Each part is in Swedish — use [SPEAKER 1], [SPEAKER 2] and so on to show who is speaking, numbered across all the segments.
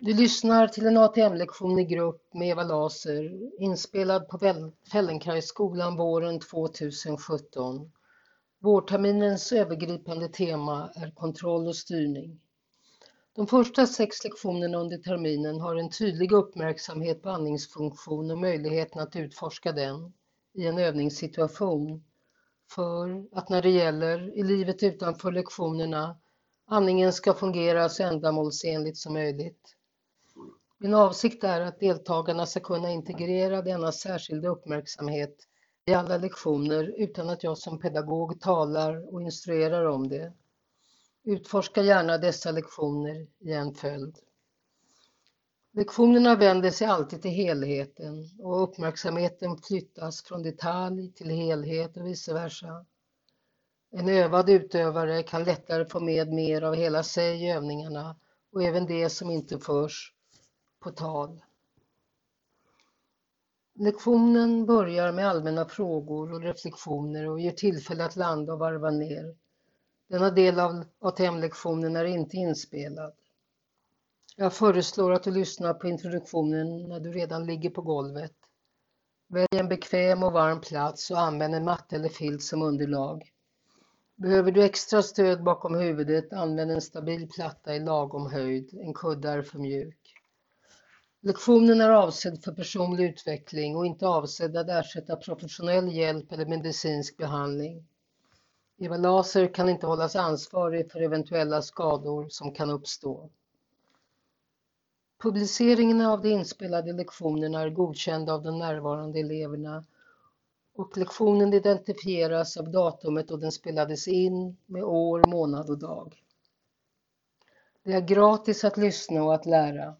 [SPEAKER 1] Du lyssnar till en ATM-lektion i grupp med Eva Laser inspelad på Fällenkrajsskolan våren 2017. Vårterminens övergripande tema är kontroll och styrning. De första sex lektionerna under terminen har en tydlig uppmärksamhet på andningsfunktion och möjligheten att utforska den i en övningssituation. För att när det gäller i livet utanför lektionerna andningen ska fungera så ändamålsenligt som möjligt. Min avsikt är att deltagarna ska kunna integrera denna särskilda uppmärksamhet i alla lektioner utan att jag som pedagog talar och instruerar om det. Utforska gärna dessa lektioner i en följd. Lektionerna vänder sig alltid till helheten och uppmärksamheten flyttas från detalj till helhet och vice versa. En övad utövare kan lättare få med mer av hela sig i övningarna och även det som inte förs på tal. Lektionen börjar med allmänna frågor och reflektioner och ger tillfälle att landa och varva ner. Denna del av ATM-lektionen är inte inspelad. Jag föreslår att du lyssnar på introduktionen när du redan ligger på golvet. Välj en bekväm och varm plats och använd en matta eller filt som underlag. Behöver du extra stöd bakom huvudet, använd en stabil platta i lagom höjd. En kudde är för mjuk. Lektionen är avsedd för personlig utveckling och inte avsedd att ersätta professionell hjälp eller medicinsk behandling. Eva Laser kan inte hållas ansvarig för eventuella skador som kan uppstå. Publiceringen av de inspelade lektionerna är godkända av de närvarande eleverna och lektionen identifieras av datumet då den spelades in med år, månad och dag. Det är gratis att lyssna och att lära.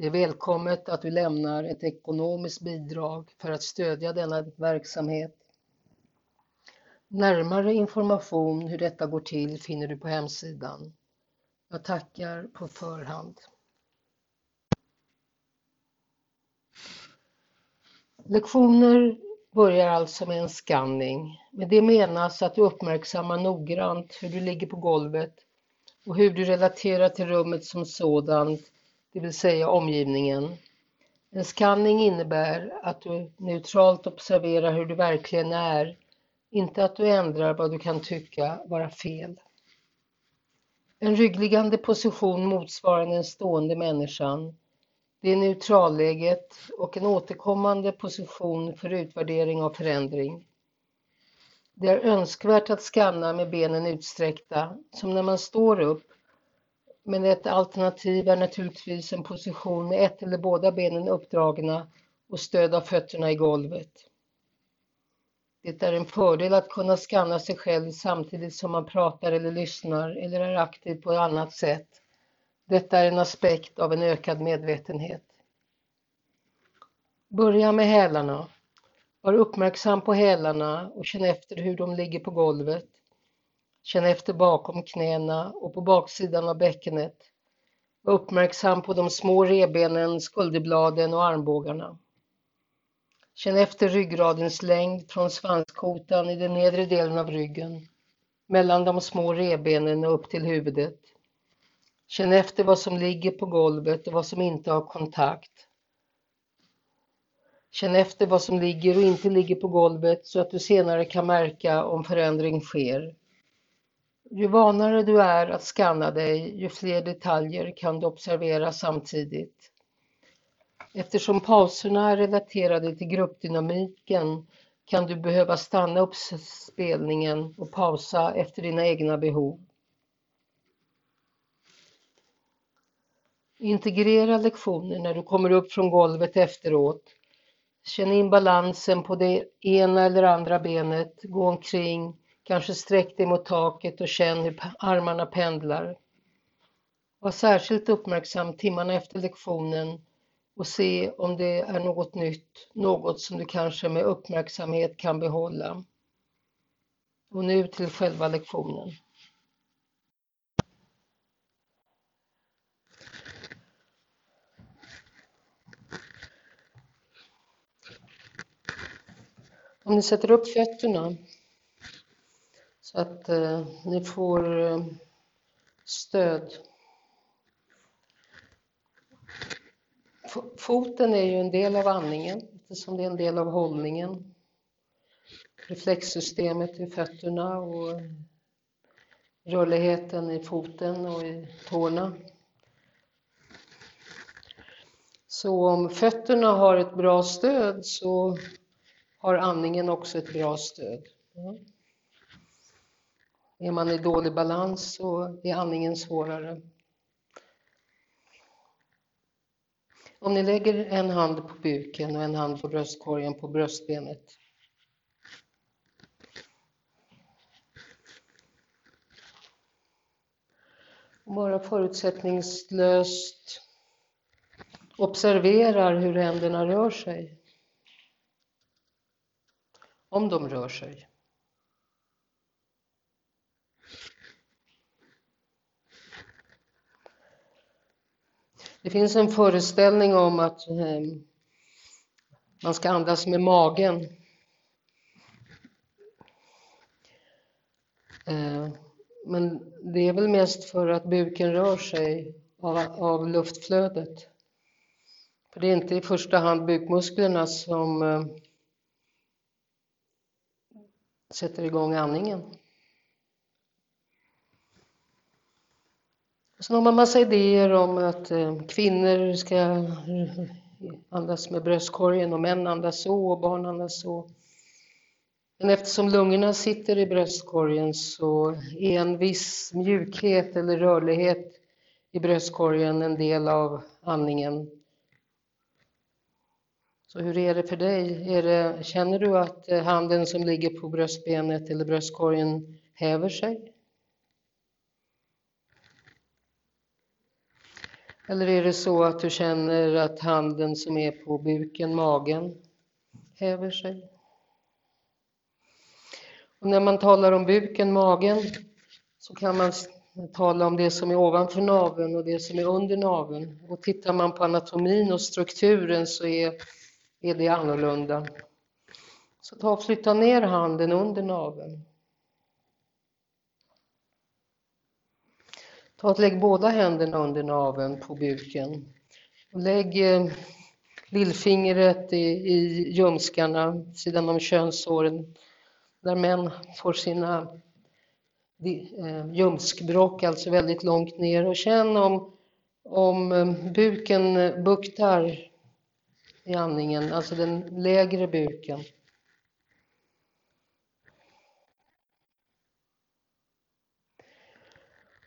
[SPEAKER 1] Det är välkommet att du lämnar ett ekonomiskt bidrag för att stödja denna verksamhet. Närmare information hur detta går till finner du på hemsidan. Jag tackar på förhand. Lektioner börjar alltså med en scanning. Med det menas att du uppmärksammar noggrant hur du ligger på golvet och hur du relaterar till rummet som sådant det vill säga omgivningen. En skanning innebär att du neutralt observerar hur du verkligen är, inte att du ändrar vad du kan tycka vara fel. En ryggliggande position motsvarar den stående människan. Det är neutralläget och en återkommande position för utvärdering av förändring. Det är önskvärt att skanna med benen utsträckta, som när man står upp men ett alternativ är naturligtvis en position med ett eller båda benen uppdragna och stöd av fötterna i golvet. Det är en fördel att kunna skanna sig själv samtidigt som man pratar eller lyssnar eller är aktiv på ett annat sätt. Detta är en aspekt av en ökad medvetenhet. Börja med hälarna. Var uppmärksam på hälarna och känn efter hur de ligger på golvet. Känn efter bakom knäna och på baksidan av bäckenet. Var uppmärksam på de små rebenen, skulderbladen och armbågarna. Känn efter ryggradens längd från svanskotan i den nedre delen av ryggen, mellan de små rebenen och upp till huvudet. Känn efter vad som ligger på golvet och vad som inte har kontakt. Känn efter vad som ligger och inte ligger på golvet så att du senare kan märka om förändring sker. Ju vanare du är att skanna dig, ju fler detaljer kan du observera samtidigt. Eftersom pauserna är relaterade till gruppdynamiken kan du behöva stanna upp spelningen och pausa efter dina egna behov. Integrera lektionen när du kommer upp från golvet efteråt. Känn in balansen på det ena eller andra benet, gå omkring, Kanske sträck dig mot taket och känn hur armarna pendlar. Var särskilt uppmärksam timmarna efter lektionen och se om det är något nytt, något som du kanske med uppmärksamhet kan behålla. Och nu till själva lektionen. Om ni sätter upp fötterna så att eh, ni får eh, stöd. Foten är ju en del av andningen eftersom det är en del av hållningen. Reflexsystemet i fötterna och rörligheten i foten och i tårna. Så om fötterna har ett bra stöd så har andningen också ett bra stöd. Mm. Är man i dålig balans så är andningen svårare. Om ni lägger en hand på buken och en hand på bröstkorgen på bröstbenet. Bara förutsättningslöst observerar hur händerna rör sig. Om de rör sig. Det finns en föreställning om att ehm, man ska andas med magen. Eh, men det är väl mest för att buken rör sig av, av luftflödet. För det är inte i första hand bukmusklerna som eh, sätter igång andningen. Sen har man massa idéer om att eh, kvinnor ska eh, andas med bröstkorgen och män andas så och barn andas så. Men eftersom lungorna sitter i bröstkorgen så är en viss mjukhet eller rörlighet i bröstkorgen en del av andningen. Så hur är det för dig? Är det, känner du att eh, handen som ligger på bröstbenet eller bröstkorgen häver sig? Eller är det så att du känner att handen som är på buken, magen, häver sig? Och när man talar om buken, magen, så kan man tala om det som är ovanför naveln och det som är under naveln. Och tittar man på anatomin och strukturen så är, är det annorlunda. Så ta och flytta ner handen under naveln. Ta och lägg båda händerna under naveln på buken. Och lägg eh, lillfingret i, i ljumskarna, sidan om könshåren, där män får sina eh, ljumskbråck, alltså väldigt långt ner. Och känn om, om eh, buken buktar i andningen, alltså den lägre buken.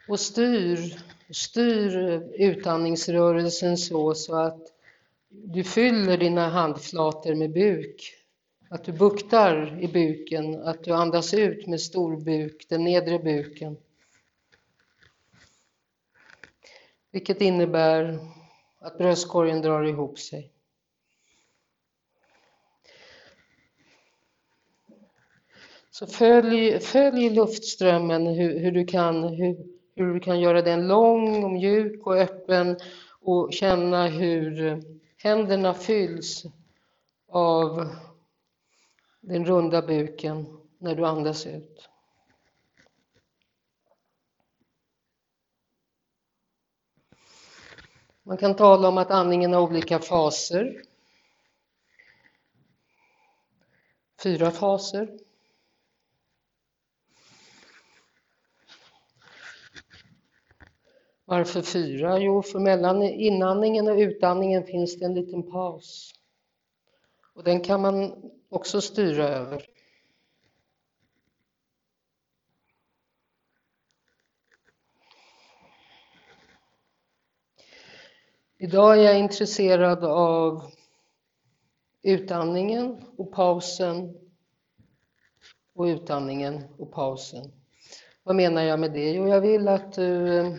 [SPEAKER 1] Och styr, styr utandningsrörelsen så, så att du fyller dina handflator med buk. Att du buktar i buken, att du andas ut med stor buk, den nedre buken. Vilket innebär att bröstkorgen drar ihop sig. Så följ, följ luftströmmen hur, hur du kan, hur, hur du kan göra den lång och mjuk och öppen och känna hur händerna fylls av den runda buken när du andas ut. Man kan tala om att andningen har olika faser. Fyra faser. Varför fyra? Jo, för mellan inandningen och utandningen finns det en liten paus. Och den kan man också styra över. Idag är jag intresserad av utandningen och pausen och utandningen och pausen. Vad menar jag med det? Jo, jag vill att du eh,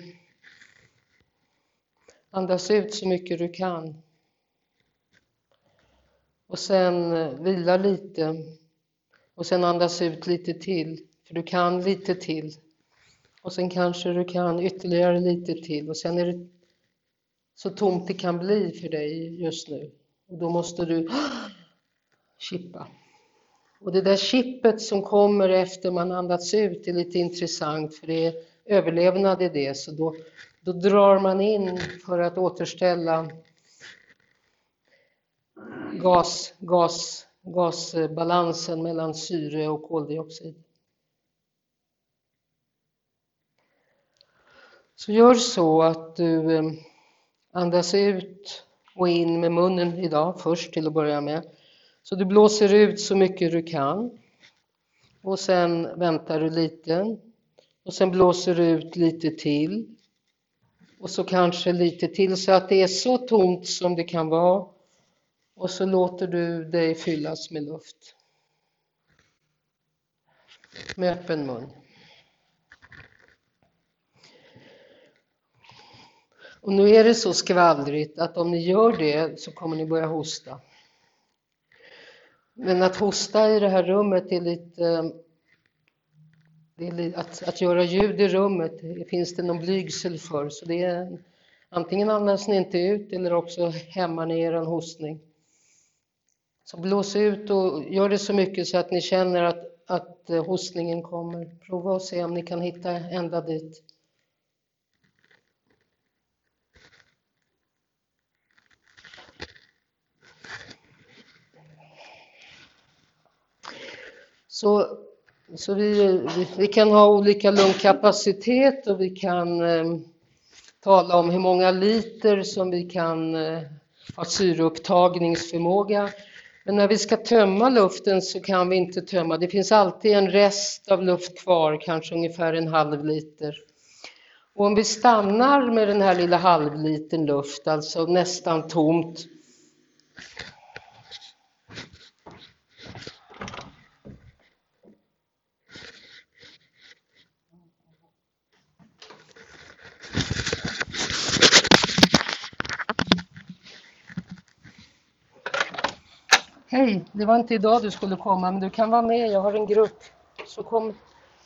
[SPEAKER 1] Andas ut så mycket du kan. Och sen eh, vila lite. Och sen andas ut lite till, för du kan lite till. Och sen kanske du kan ytterligare lite till och sen är det så tomt det kan bli för dig just nu. Och då måste du chippa. Och det där chippet som kommer efter man andats ut är lite intressant för det är överlevnad i det. Så då då drar man in för att återställa gas, gas, gasbalansen mellan syre och koldioxid. Så gör så att du eh, andas ut och in med munnen idag först till att börja med. Så du blåser ut så mycket du kan och sen väntar du lite och sen blåser du ut lite till och så kanske lite till så att det är så tomt som det kan vara och så låter du dig fyllas med luft. Med öppen mun. Och nu är det så skvallrigt att om ni gör det så kommer ni börja hosta. Men att hosta i det här rummet är lite... Det är att, att göra ljud i rummet finns det någon blygsel för. Så det är, antingen andas ni inte ut eller också hämmar ni er hostning. Så blås ut och gör det så mycket så att ni känner att, att eh, hostningen kommer. Prova och se om ni kan hitta ända dit. Så, så vi, vi, vi, kan ha olika lungkapacitet och vi kan eh, tala om hur många liter som vi kan eh, ha syreupptagningsförmåga. Men när vi ska tömma luften så kan vi inte tömma. Det finns alltid en rest av luft kvar, kanske ungefär en halv liter. Och om vi stannar med den här lilla halvliten luft, alltså nästan tomt, Hej, det var inte idag du skulle komma, men du kan vara med. Jag har en grupp. Så kom,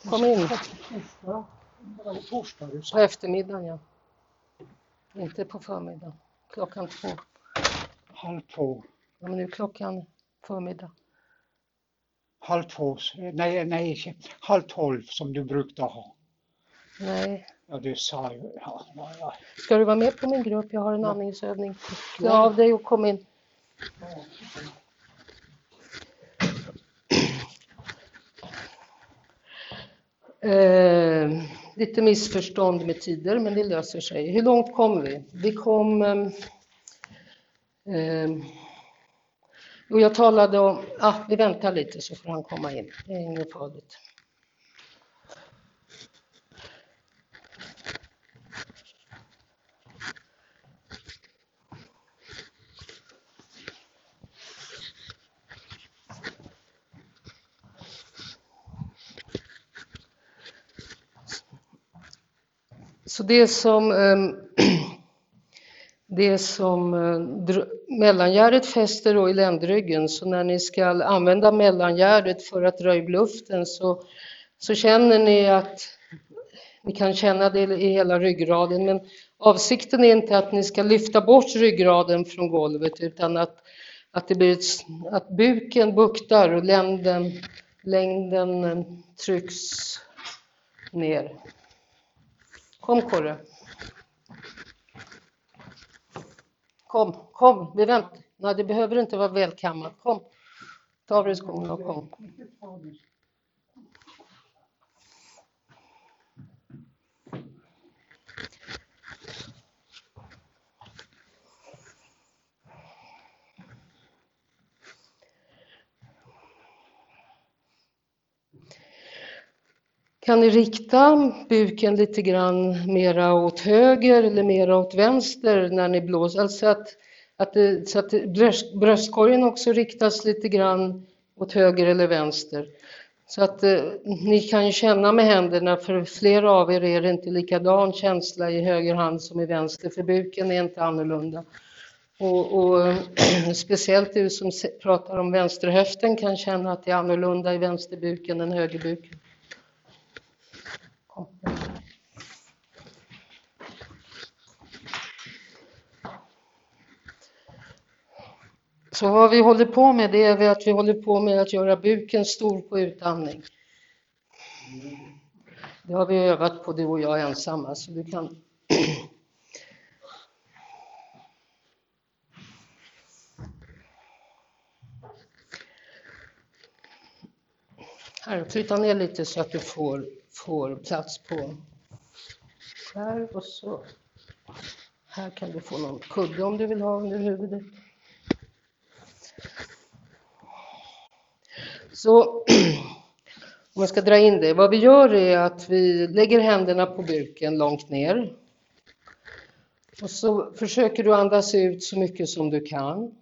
[SPEAKER 1] kom in. På eftermiddagen, ja. Inte på förmiddagen. Klockan två.
[SPEAKER 2] Halv två.
[SPEAKER 1] Ja, men nu är klockan förmiddag.
[SPEAKER 2] Halv två, nej, nej, halv tolv som du brukade ha.
[SPEAKER 1] Nej.
[SPEAKER 2] Ja, du sa ju, ja, ja.
[SPEAKER 1] Ska du vara med på min grupp? Jag har en andningsövning. Klä av dig och kom in. Eh, lite missförstånd med tider, men det löser sig. Hur långt kom vi? Vi kom... Eh, eh och jag talade om... Ah, vi väntar lite så får han komma in. Det är inget farligt. Så det som, ehm, det som eh, mellangärdet fäster då i ländryggen, så när ni ska använda mellangärdet för att dra i luften så, så känner ni att ni kan känna det i hela ryggraden, men avsikten är inte att ni ska lyfta bort ryggraden från golvet utan att, att, det blir ett, att buken buktar och länden, längden eh, trycks ner. Kom Korre. Kom, kom, vi väntar. Nej, det behöver inte vara välkammat. Kom, ta av dig skorna och kom. Kan ni rikta buken lite grann mera åt höger eller mera åt vänster när ni blåser. Alltså att, att, det, så att bröst, bröstkorgen också riktas lite grann åt höger eller vänster. Så att eh, ni kan känna med händerna, för flera av er är det inte likadan känsla i höger hand som i vänster, för buken är inte annorlunda. Och, och speciellt du som pratar om vänsterhöften kan känna att det är annorlunda i vänsterbuken än högerbuken. Så vad vi håller på med det är att vi håller på med att göra buken stor på utandning. Det har vi övat på du och jag ensamma så du kan Här, flytta ner lite så att du får får plats på här och så. Här kan du få någon kudde om du vill ha under huvudet. Så om jag ska dra in det. Vad vi gör är att vi lägger händerna på buken långt ner. Och så försöker du andas ut så mycket som du kan.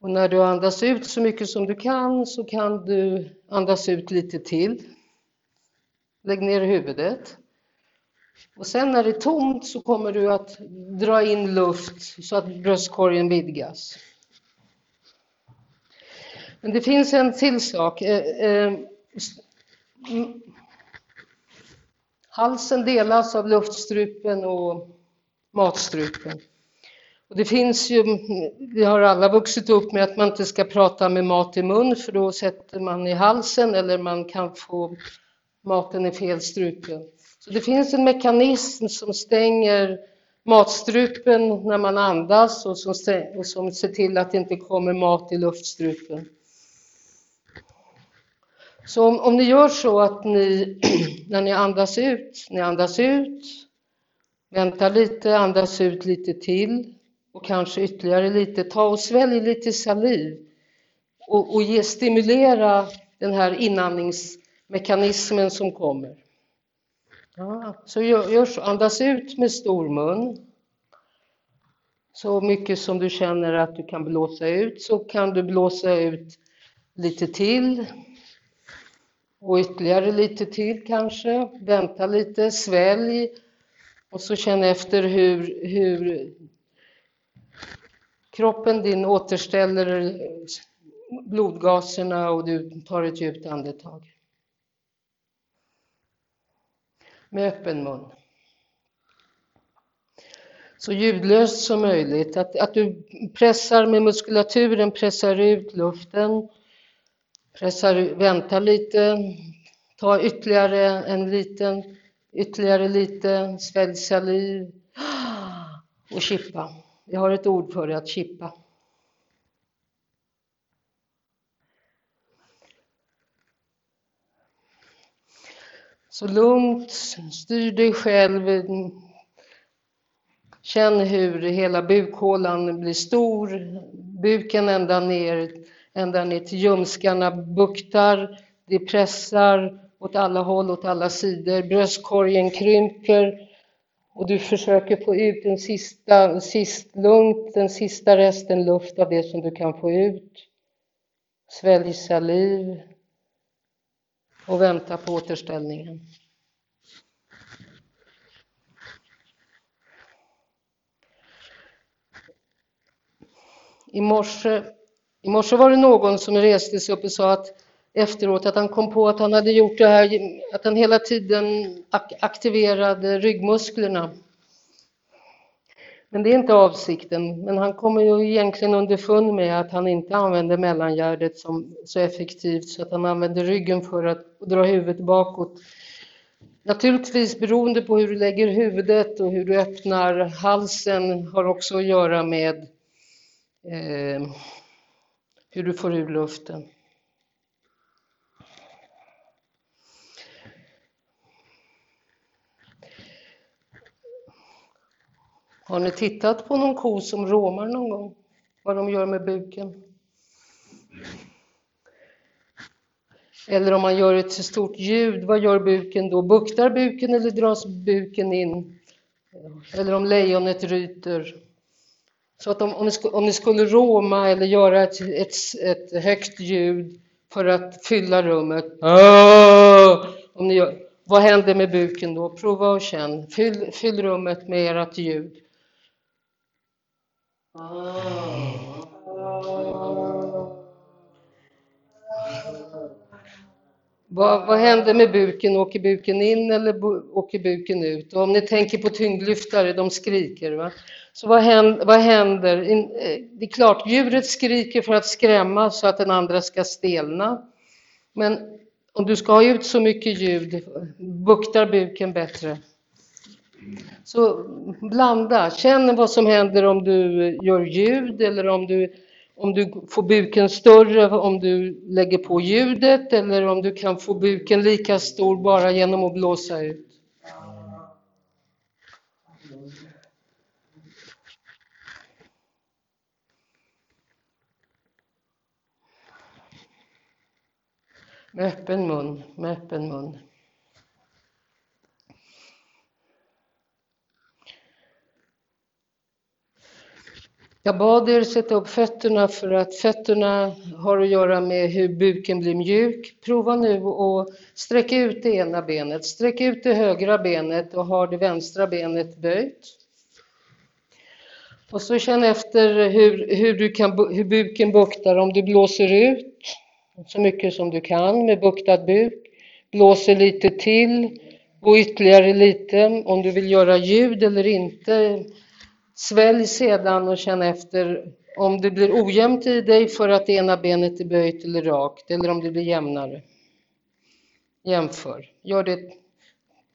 [SPEAKER 1] Och när du andas ut så mycket som du kan så kan du andas ut lite till. Lägg ner huvudet. Och sen när det är tomt så kommer du att dra in luft så att bröstkorgen vidgas. Men det finns en till sak. Eh, eh, halsen delas av luftstrupen och matstrupen. Och det finns ju, vi har alla vuxit upp med att man inte ska prata med mat i mun för då sätter man i halsen eller man kan få maten i fel strupe. Så det finns en mekanism som stänger matstrupen när man andas och som, och som ser till att det inte kommer mat i luftstrupen. Så om, om ni gör så att ni, när ni andas ut, ni andas ut, vänta lite, andas ut lite till och kanske ytterligare lite, ta och svälj lite saliv och, och ge, stimulera den här inandningsmekanismen som kommer. Ja, så gör, gör andas ut med stor mun. Så mycket som du känner att du kan blåsa ut så kan du blåsa ut lite till. Och ytterligare lite till kanske. Vänta lite, svälj. Och så känn efter hur, hur kroppen din återställer blodgaserna och du tar ett djupt andetag. Med öppen mun. Så ljudlöst som möjligt. Att, att du pressar med muskulaturen, pressar ut luften. Pressar, vänta lite, ta ytterligare en liten, ytterligare lite, svälj saliv och chippa. Vi har ett ord för det, att chippa. Så lugnt, styr dig själv. Känn hur hela bukhålan blir stor, buken ända ner, ända ner till ljumskarna buktar, det pressar åt alla håll, åt alla sidor, bröstkorgen krymper och du försöker få ut den sista, sist lugnt, den sista resten luft av det som du kan få ut. Svälj saliv och vänta på återställningen. I morse, I morse var det någon som reste sig upp och sa att efteråt att han kom på att han hade gjort det här, att han hela tiden aktiverade ryggmusklerna. Men det är inte avsikten. Men han kommer ju egentligen underfund med att han inte använder mellangärdet som, så effektivt så att han använder ryggen för att dra huvudet bakåt. Naturligtvis beroende på hur du lägger huvudet och hur du öppnar halsen har också att göra med eh, hur du får ur luften. Har ni tittat på någon ko som råmar någon gång? Vad de gör med buken? Eller om man gör ett stort ljud, vad gör buken då? Buktar buken eller dras buken in? Eller om lejonet ryter? Så att om, om, ni, om ni skulle råma eller göra ett, ett, ett högt ljud för att fylla rummet, om ni gör, vad händer med buken då? Prova och känn. Fyll, fyll rummet med ert ljud. Vad, vad händer med buken? Åker buken in eller åker buken ut? Och om ni tänker på tyngdlyftare, de skriker. Va? Så vad händer? Vad händer? Eh, det är klart, djuret skriker för att skrämma så att den andra ska stelna. Men om du ska ha ut så mycket ljud, buktar buken bättre. Så blanda, känn vad som händer om du gör ljud eller om du, om du får buken större om du lägger på ljudet eller om du kan få buken lika stor bara genom att blåsa ut. Med öppen mun, med öppen mun. Jag bad er sätta upp fötterna för att fötterna har att göra med hur buken blir mjuk. Prova nu att sträcka ut det ena benet, sträck ut det högra benet och ha det vänstra benet böjt. Och så känn efter hur, hur, du kan, hur buken buktar om du blåser ut så mycket som du kan med buktad buk. Blåser lite till och ytterligare lite om du vill göra ljud eller inte. Svälj sedan och känn efter om det blir ojämnt i dig för att det ena benet är böjt eller rakt eller om det blir jämnare. Jämför. Gör det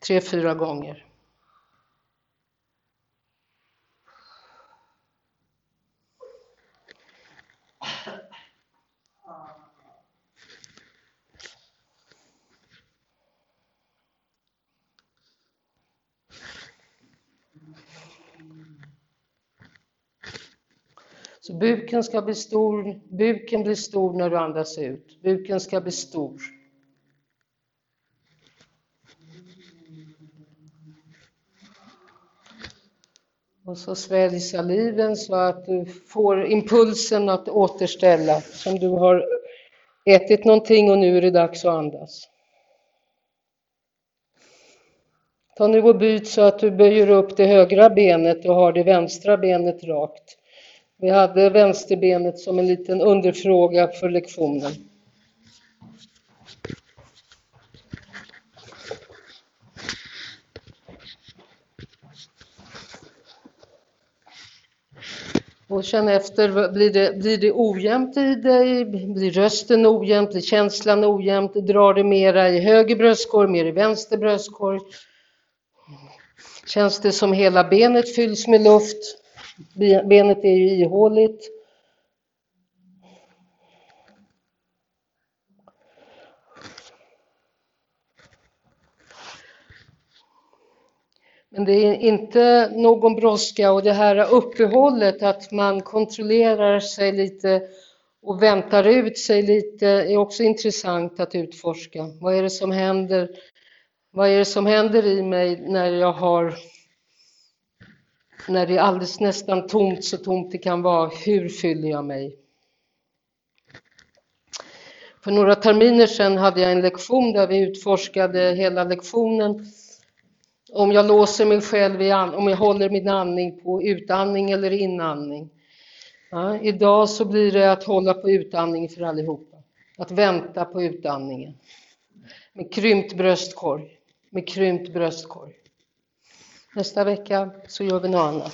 [SPEAKER 1] tre, fyra gånger. Så buken ska bli stor, buken blir stor när du andas ut. Buken ska bli stor. Och så svälj saliven så att du får impulsen att återställa som du har ätit någonting och nu är det dags att andas. Ta nu och byt så att du böjer upp det högra benet och har det vänstra benet rakt. Vi hade vänsterbenet som en liten underfråga för lektionen. Och känn efter, blir det, blir det ojämnt i dig? Blir rösten ojämnt? Blir känslan ojämnt? Drar det mera i höger bröstkorg, mer i vänster bröstkorg? Känns det som hela benet fylls med luft? Benet är ju ihåligt. Men det är inte någon brådska och det här uppehållet att man kontrollerar sig lite och väntar ut sig lite är också intressant att utforska. Vad är det som händer? Vad är det som händer i mig när jag har när det är alldeles nästan tomt, så tomt det kan vara, hur fyller jag mig? För några terminer sedan hade jag en lektion där vi utforskade hela lektionen. Om jag låser mig själv, i om jag håller min andning på utandning eller inandning. Ja, idag så blir det att hålla på utandning för allihopa. Att vänta på utandningen. Med krympt bröstkorg. Med krympt bröstkorg. Nästa vecka så gör vi något annat.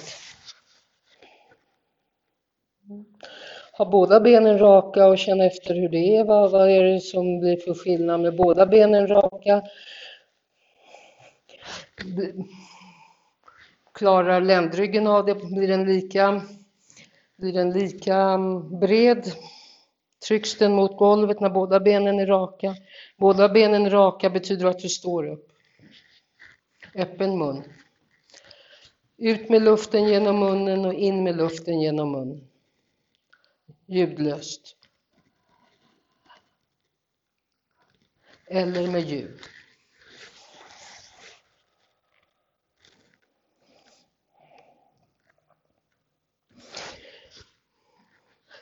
[SPEAKER 1] Ha båda benen raka och känna efter hur det är. Vad, vad är det som blir för skillnad med båda benen raka? Klarar ländryggen av det? Blir den lika, blir den lika bred? Trycks den mot golvet när båda benen är raka? Båda benen raka betyder att du står upp. Öppen mun. Ut med luften genom munnen och in med luften genom munnen. Ljudlöst. Eller med ljud.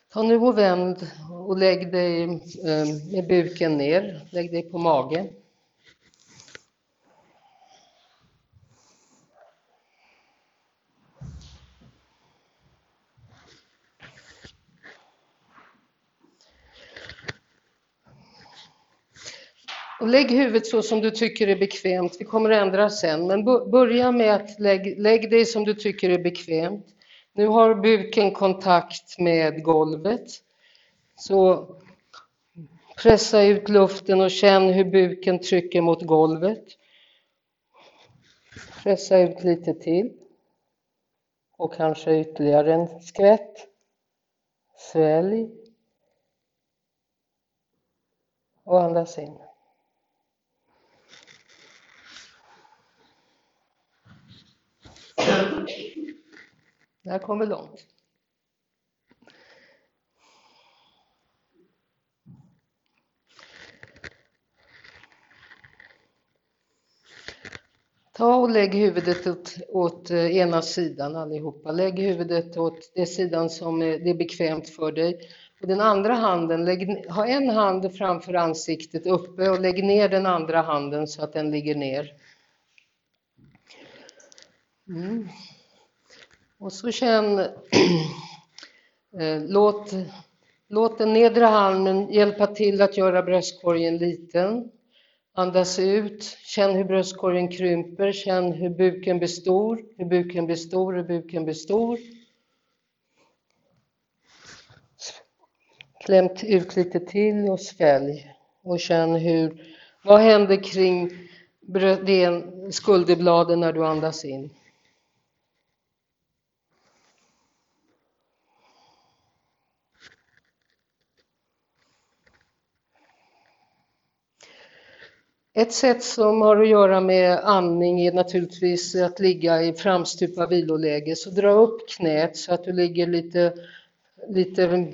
[SPEAKER 1] Ta nu och vänd och lägg dig eh, med buken ner. Lägg dig på magen. Lägg huvudet så som du tycker är bekvämt. Vi kommer att ändra sen, men börja med att lägg, lägg dig som du tycker är bekvämt. Nu har buken kontakt med golvet. Så pressa ut luften och känn hur buken trycker mot golvet. Pressa ut lite till. Och kanske ytterligare en skvätt. Svälj. Och andas in. Det här kommer långt. Ta och lägg huvudet åt, åt eh, ena sidan allihopa. Lägg huvudet åt den sidan som det är bekvämt för dig. Och den andra handen, lägg, ha en hand framför ansiktet uppe och lägg ner den andra handen så att den ligger ner. Mm. Och så känn, eh, låt, låt den nedre handen hjälpa till att göra bröstkorgen liten. Andas ut, känn hur bröstkorgen krymper, känn hur buken blir stor, hur buken blir stor, hur buken blir stor. Kläm ut lite till och svälj och känn hur, vad händer kring skulderbladen när du andas in? Ett sätt som har att göra med andning är naturligtvis att ligga i framstupa viloläge. Så dra upp knät så att du ligger lite, lite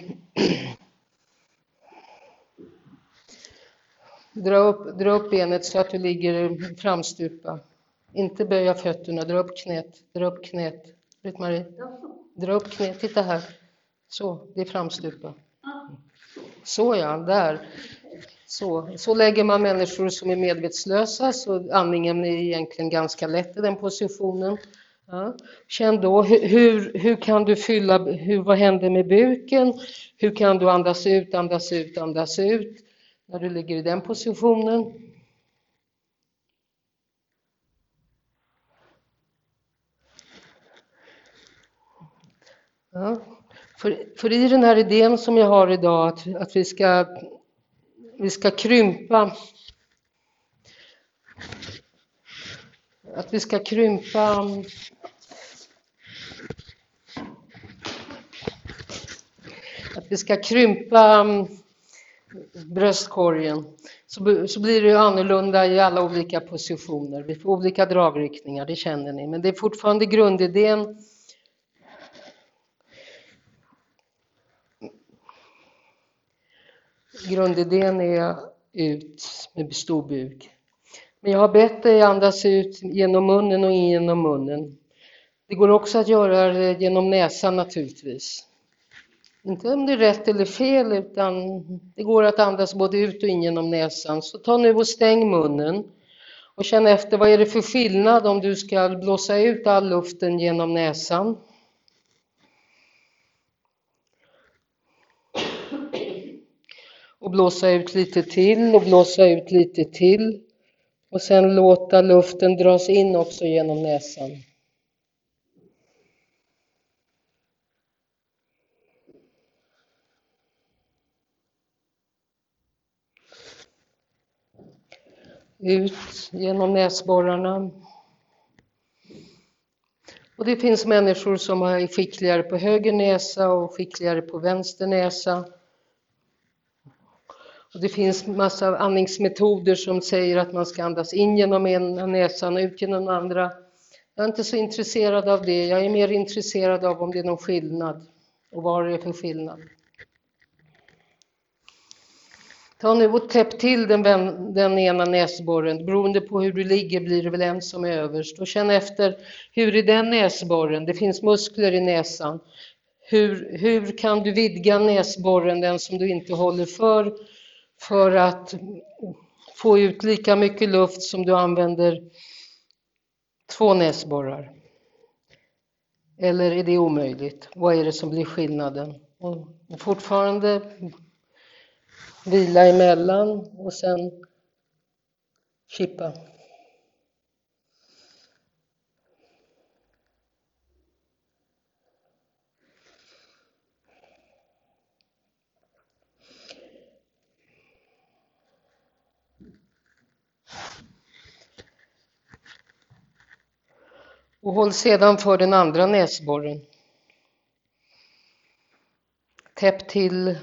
[SPEAKER 1] dra, upp, dra upp benet så att du ligger framstupa. Inte böja fötterna, dra upp knät, dra upp knät. Britt-Marie, dra upp knät, titta här. Så, det är framstupa. Så ja, där. Så, så lägger man människor som är medvetslösa, så andningen är egentligen ganska lätt i den positionen. Ja. Känn då hur, hur kan du fylla, hur, vad händer med buken? Hur kan du andas ut, andas ut, andas ut när du ligger i den positionen? Ja. För, för i den här idén som jag har idag att, att vi ska vi ska krympa. Att vi ska krympa. Att vi ska krympa mm, bröstkorgen. Så, så blir det annorlunda i alla olika positioner. Vi får olika dragriktningar, det känner ni, men det är fortfarande grundidén Grundidén är ut med stor buk. Men jag har bett dig andas ut genom munnen och in genom munnen. Det går också att göra det genom näsan naturligtvis. Inte om det är rätt eller fel, utan det går att andas både ut och in genom näsan. Så ta nu och stäng munnen och känn efter vad är det för skillnad om du ska blåsa ut all luften genom näsan och blåsa ut lite till och blåsa ut lite till och sen låta luften dras in också genom näsan. Ut genom näsborrarna. Och det finns människor som är skickligare på höger näsa och skickligare på vänster näsa. Och det finns massa andningsmetoder som säger att man ska andas in genom ena näsan och ut genom den andra. Jag är inte så intresserad av det. Jag är mer intresserad av om det är någon skillnad och vad det är för skillnad. Ta nu och täpp till den, den ena näsborren. Beroende på hur du ligger blir det väl en som är överst. Och känn efter, hur är den näsborren? Det finns muskler i näsan. Hur, hur kan du vidga näsborren, den som du inte håller för? För att få ut lika mycket luft som du använder två näsborrar? Eller är det omöjligt? Vad är det som blir skillnaden? Och fortfarande vila emellan och sen chippa. Och håll sedan för den andra näsborren. täpp till,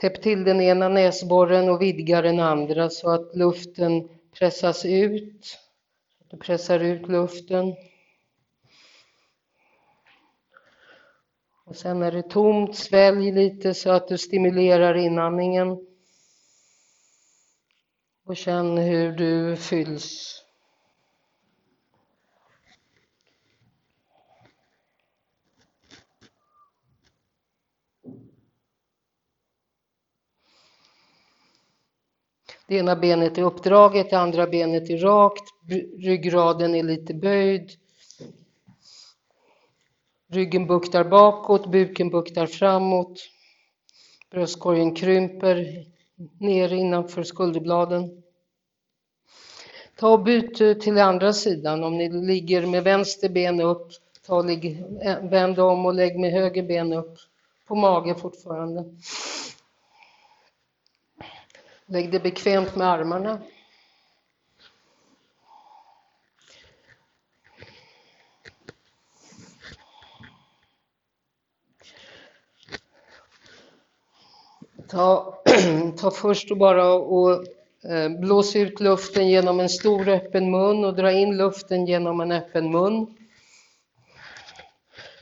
[SPEAKER 1] täpp till den ena näsborren och vidga den andra så att luften pressas ut. Du pressar ut luften. Och sen är det tomt, svälj lite så att du stimulerar inandningen. Och känn hur du fylls. Det ena benet är uppdraget, det andra benet är rakt, ryggraden är lite böjd. Ryggen buktar bakåt, buken buktar framåt. Bröstkorgen krymper ner innanför skulderbladen. Ta och byt till andra sidan. Om ni ligger med vänster ben upp, ta och ligg, eh, vänd om och lägg med höger ben upp. På mage fortfarande. Lägg det bekvämt med armarna. Ta, ta först och bara och eh, blås ut luften genom en stor öppen mun och dra in luften genom en öppen mun.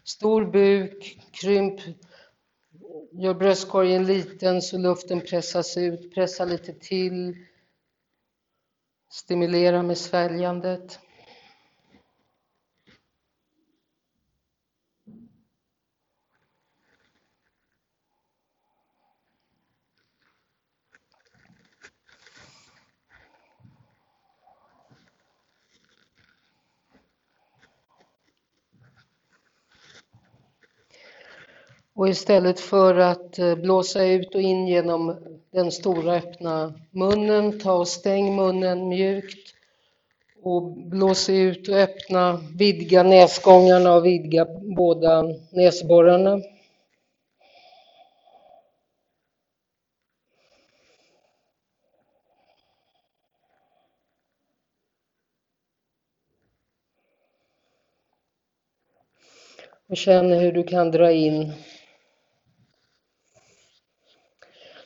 [SPEAKER 1] Stor buk, krymp, gör bröstkorgen liten så luften pressas ut, pressa lite till. Stimulera med sväljandet. Och istället för att eh, blåsa ut och in genom den stora öppna munnen, ta och stäng munnen mjukt och blås ut och öppna, vidga näsgångarna och vidga båda näsborrarna. Och känn hur du kan dra in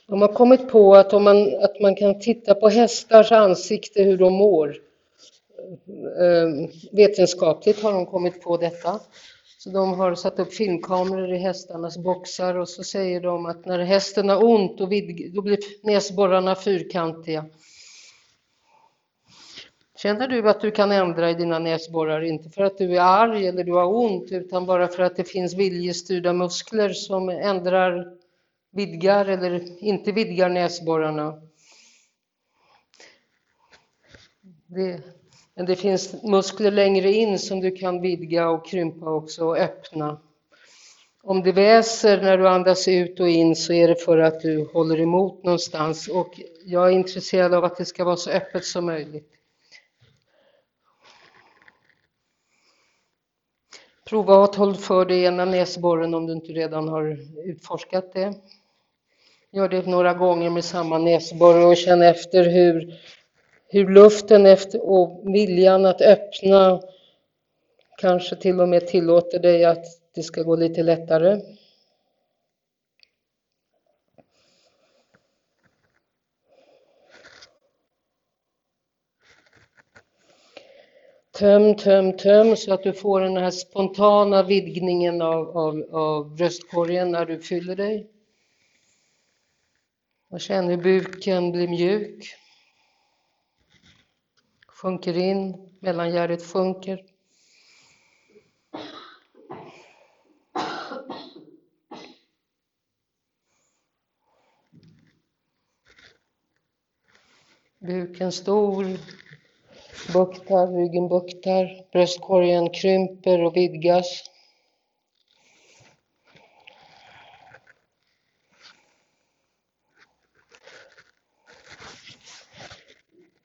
[SPEAKER 1] De har kommit på att, om man, att man kan titta på hästars ansikte hur de mår. Ehm, vetenskapligt har de kommit på detta. Så de har satt upp filmkameror i hästarnas boxar och så säger de att när hästen har ont då, vid, då blir näsborrarna fyrkantiga. Känner du att du kan ändra i dina näsborrar, inte för att du är arg eller du har ont, utan bara för att det finns viljestyrda muskler som ändrar vidgar eller inte vidgar näsborrarna. Det, men det finns muskler längre in som du kan vidga och krympa också och öppna. Om det väser när du andas ut och in så är det för att du håller emot någonstans och jag är intresserad av att det ska vara så öppet som möjligt. Prova att hålla för dig ena näsborren om du inte redan har utforskat det. Gör det några gånger med samma näsborre och känn efter hur, hur luften efter och viljan att öppna kanske till och med tillåter dig att det ska gå lite lättare. Töm, töm, töm så att du får den här spontana vidgningen av, av, av bröstkorgen när du fyller dig. Och känn hur buken blir mjuk. Sjunker in, mellangärdet sjunker. Buken stor, buktar, ryggen buktar, bröstkorgen krymper och vidgas.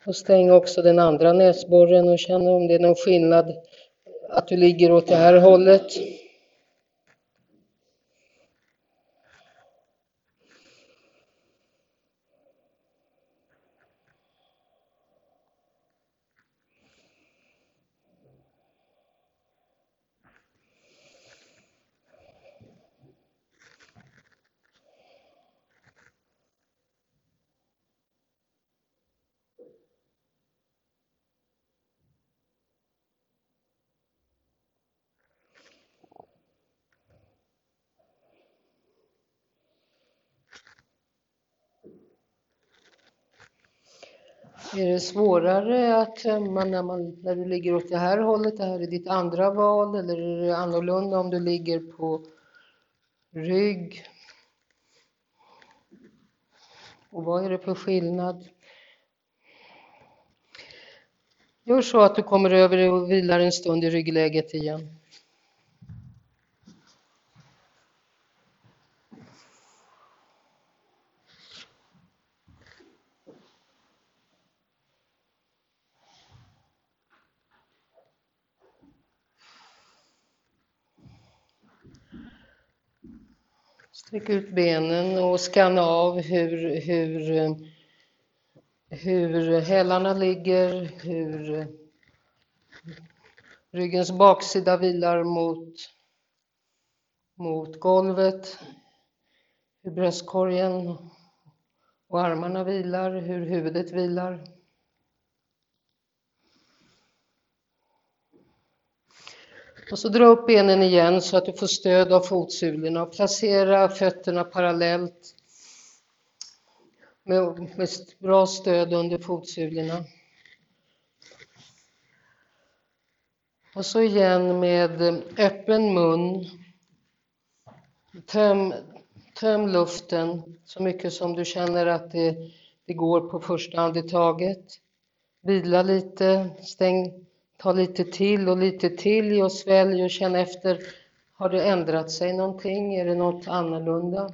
[SPEAKER 1] Och stäng också den andra näsborren och känn om det är någon skillnad att du ligger åt det här hållet. Är det svårare att tömma när, man, när du ligger åt det här hållet, det här är ditt andra val, eller är det annorlunda om du ligger på rygg? Och vad är det för skillnad? Gör så att du kommer över och vilar en stund i ryggläget igen. Sträck ut benen och skanna av hur, hur, hur hälarna ligger, hur ryggens baksida vilar mot, mot golvet, hur bröstkorgen och armarna vilar, hur huvudet vilar. Och så dra upp benen igen så att du får stöd av fotsulorna och placera fötterna parallellt med, med bra stöd under fotsulorna. Och så igen med öppen mun. Töm, töm luften så mycket som du känner att det, det går på första andetaget. Vila lite, stäng Ta lite till och lite till och svälj och känn efter. Har det ändrat sig någonting? Är det något annorlunda?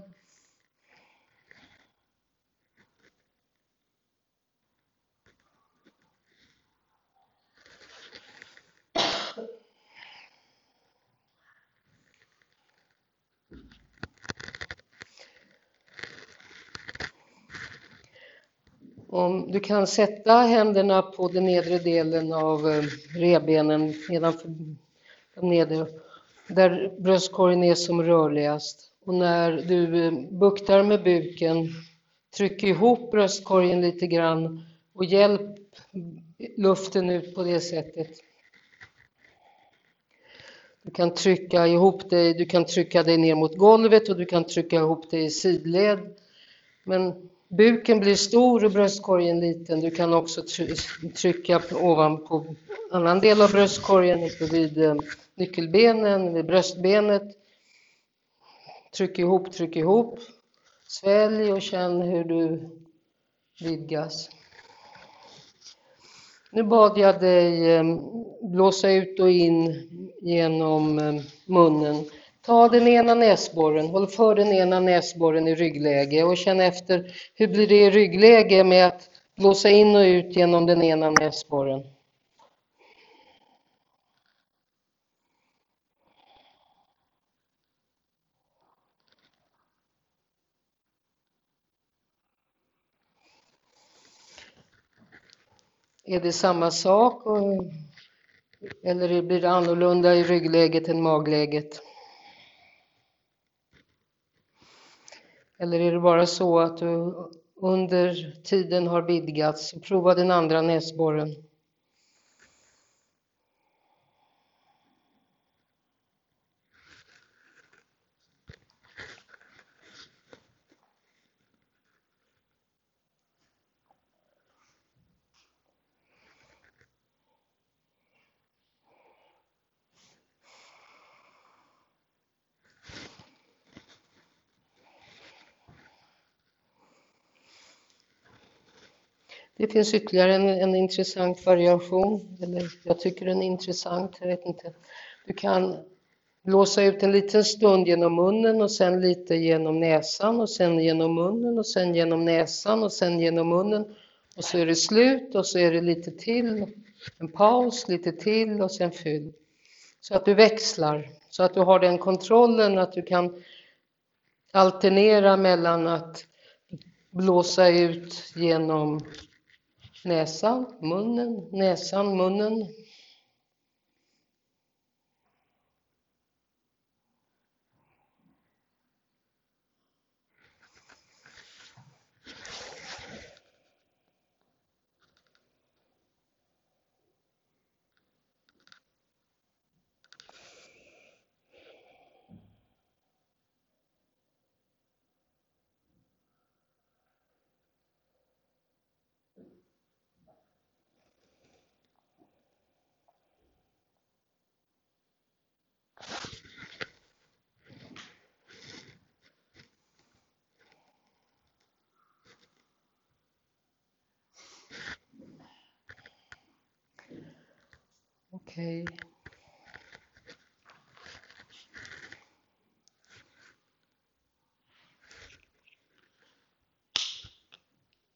[SPEAKER 1] Om du kan sätta händerna på den nedre delen av rebenen revbenen nedanför de nedre, där bröstkorgen är som rörligast. Och när du eh, buktar med buken, tryck ihop bröstkorgen lite grann och hjälp luften ut på det sättet. Du kan trycka ihop dig, du kan trycka dig ner mot golvet och du kan trycka ihop dig i sidled. Men Buken blir stor och bröstkorgen liten. Du kan också trycka ovanpå annan del av bröstkorgen, vid eh, nyckelbenen, vid bröstbenet. Tryck ihop, tryck ihop. Svälj och känn hur du vidgas. Nu bad jag dig eh, blåsa ut och in genom eh, munnen Ta den ena näsborren, håll för den ena näsborren i ryggläge och känn efter hur blir det i ryggläge med att blåsa in och ut genom den ena näsborren. Är det samma sak eller blir det annorlunda i ryggläget än magläget? Eller är det bara så att du under tiden har vidgats? Prova den andra näsborren. Finns ytterligare en, en intressant variation, eller jag tycker den är intressant, jag vet inte. Du kan blåsa ut en liten stund genom munnen och sen lite genom näsan och sen genom munnen och sen genom näsan och sen genom munnen och så är det slut och så är det lite till, en paus, lite till och sen fyll. Så att du växlar, så att du har den kontrollen att du kan alternera mellan att blåsa ut genom näsan, munnen, näsan, munnen.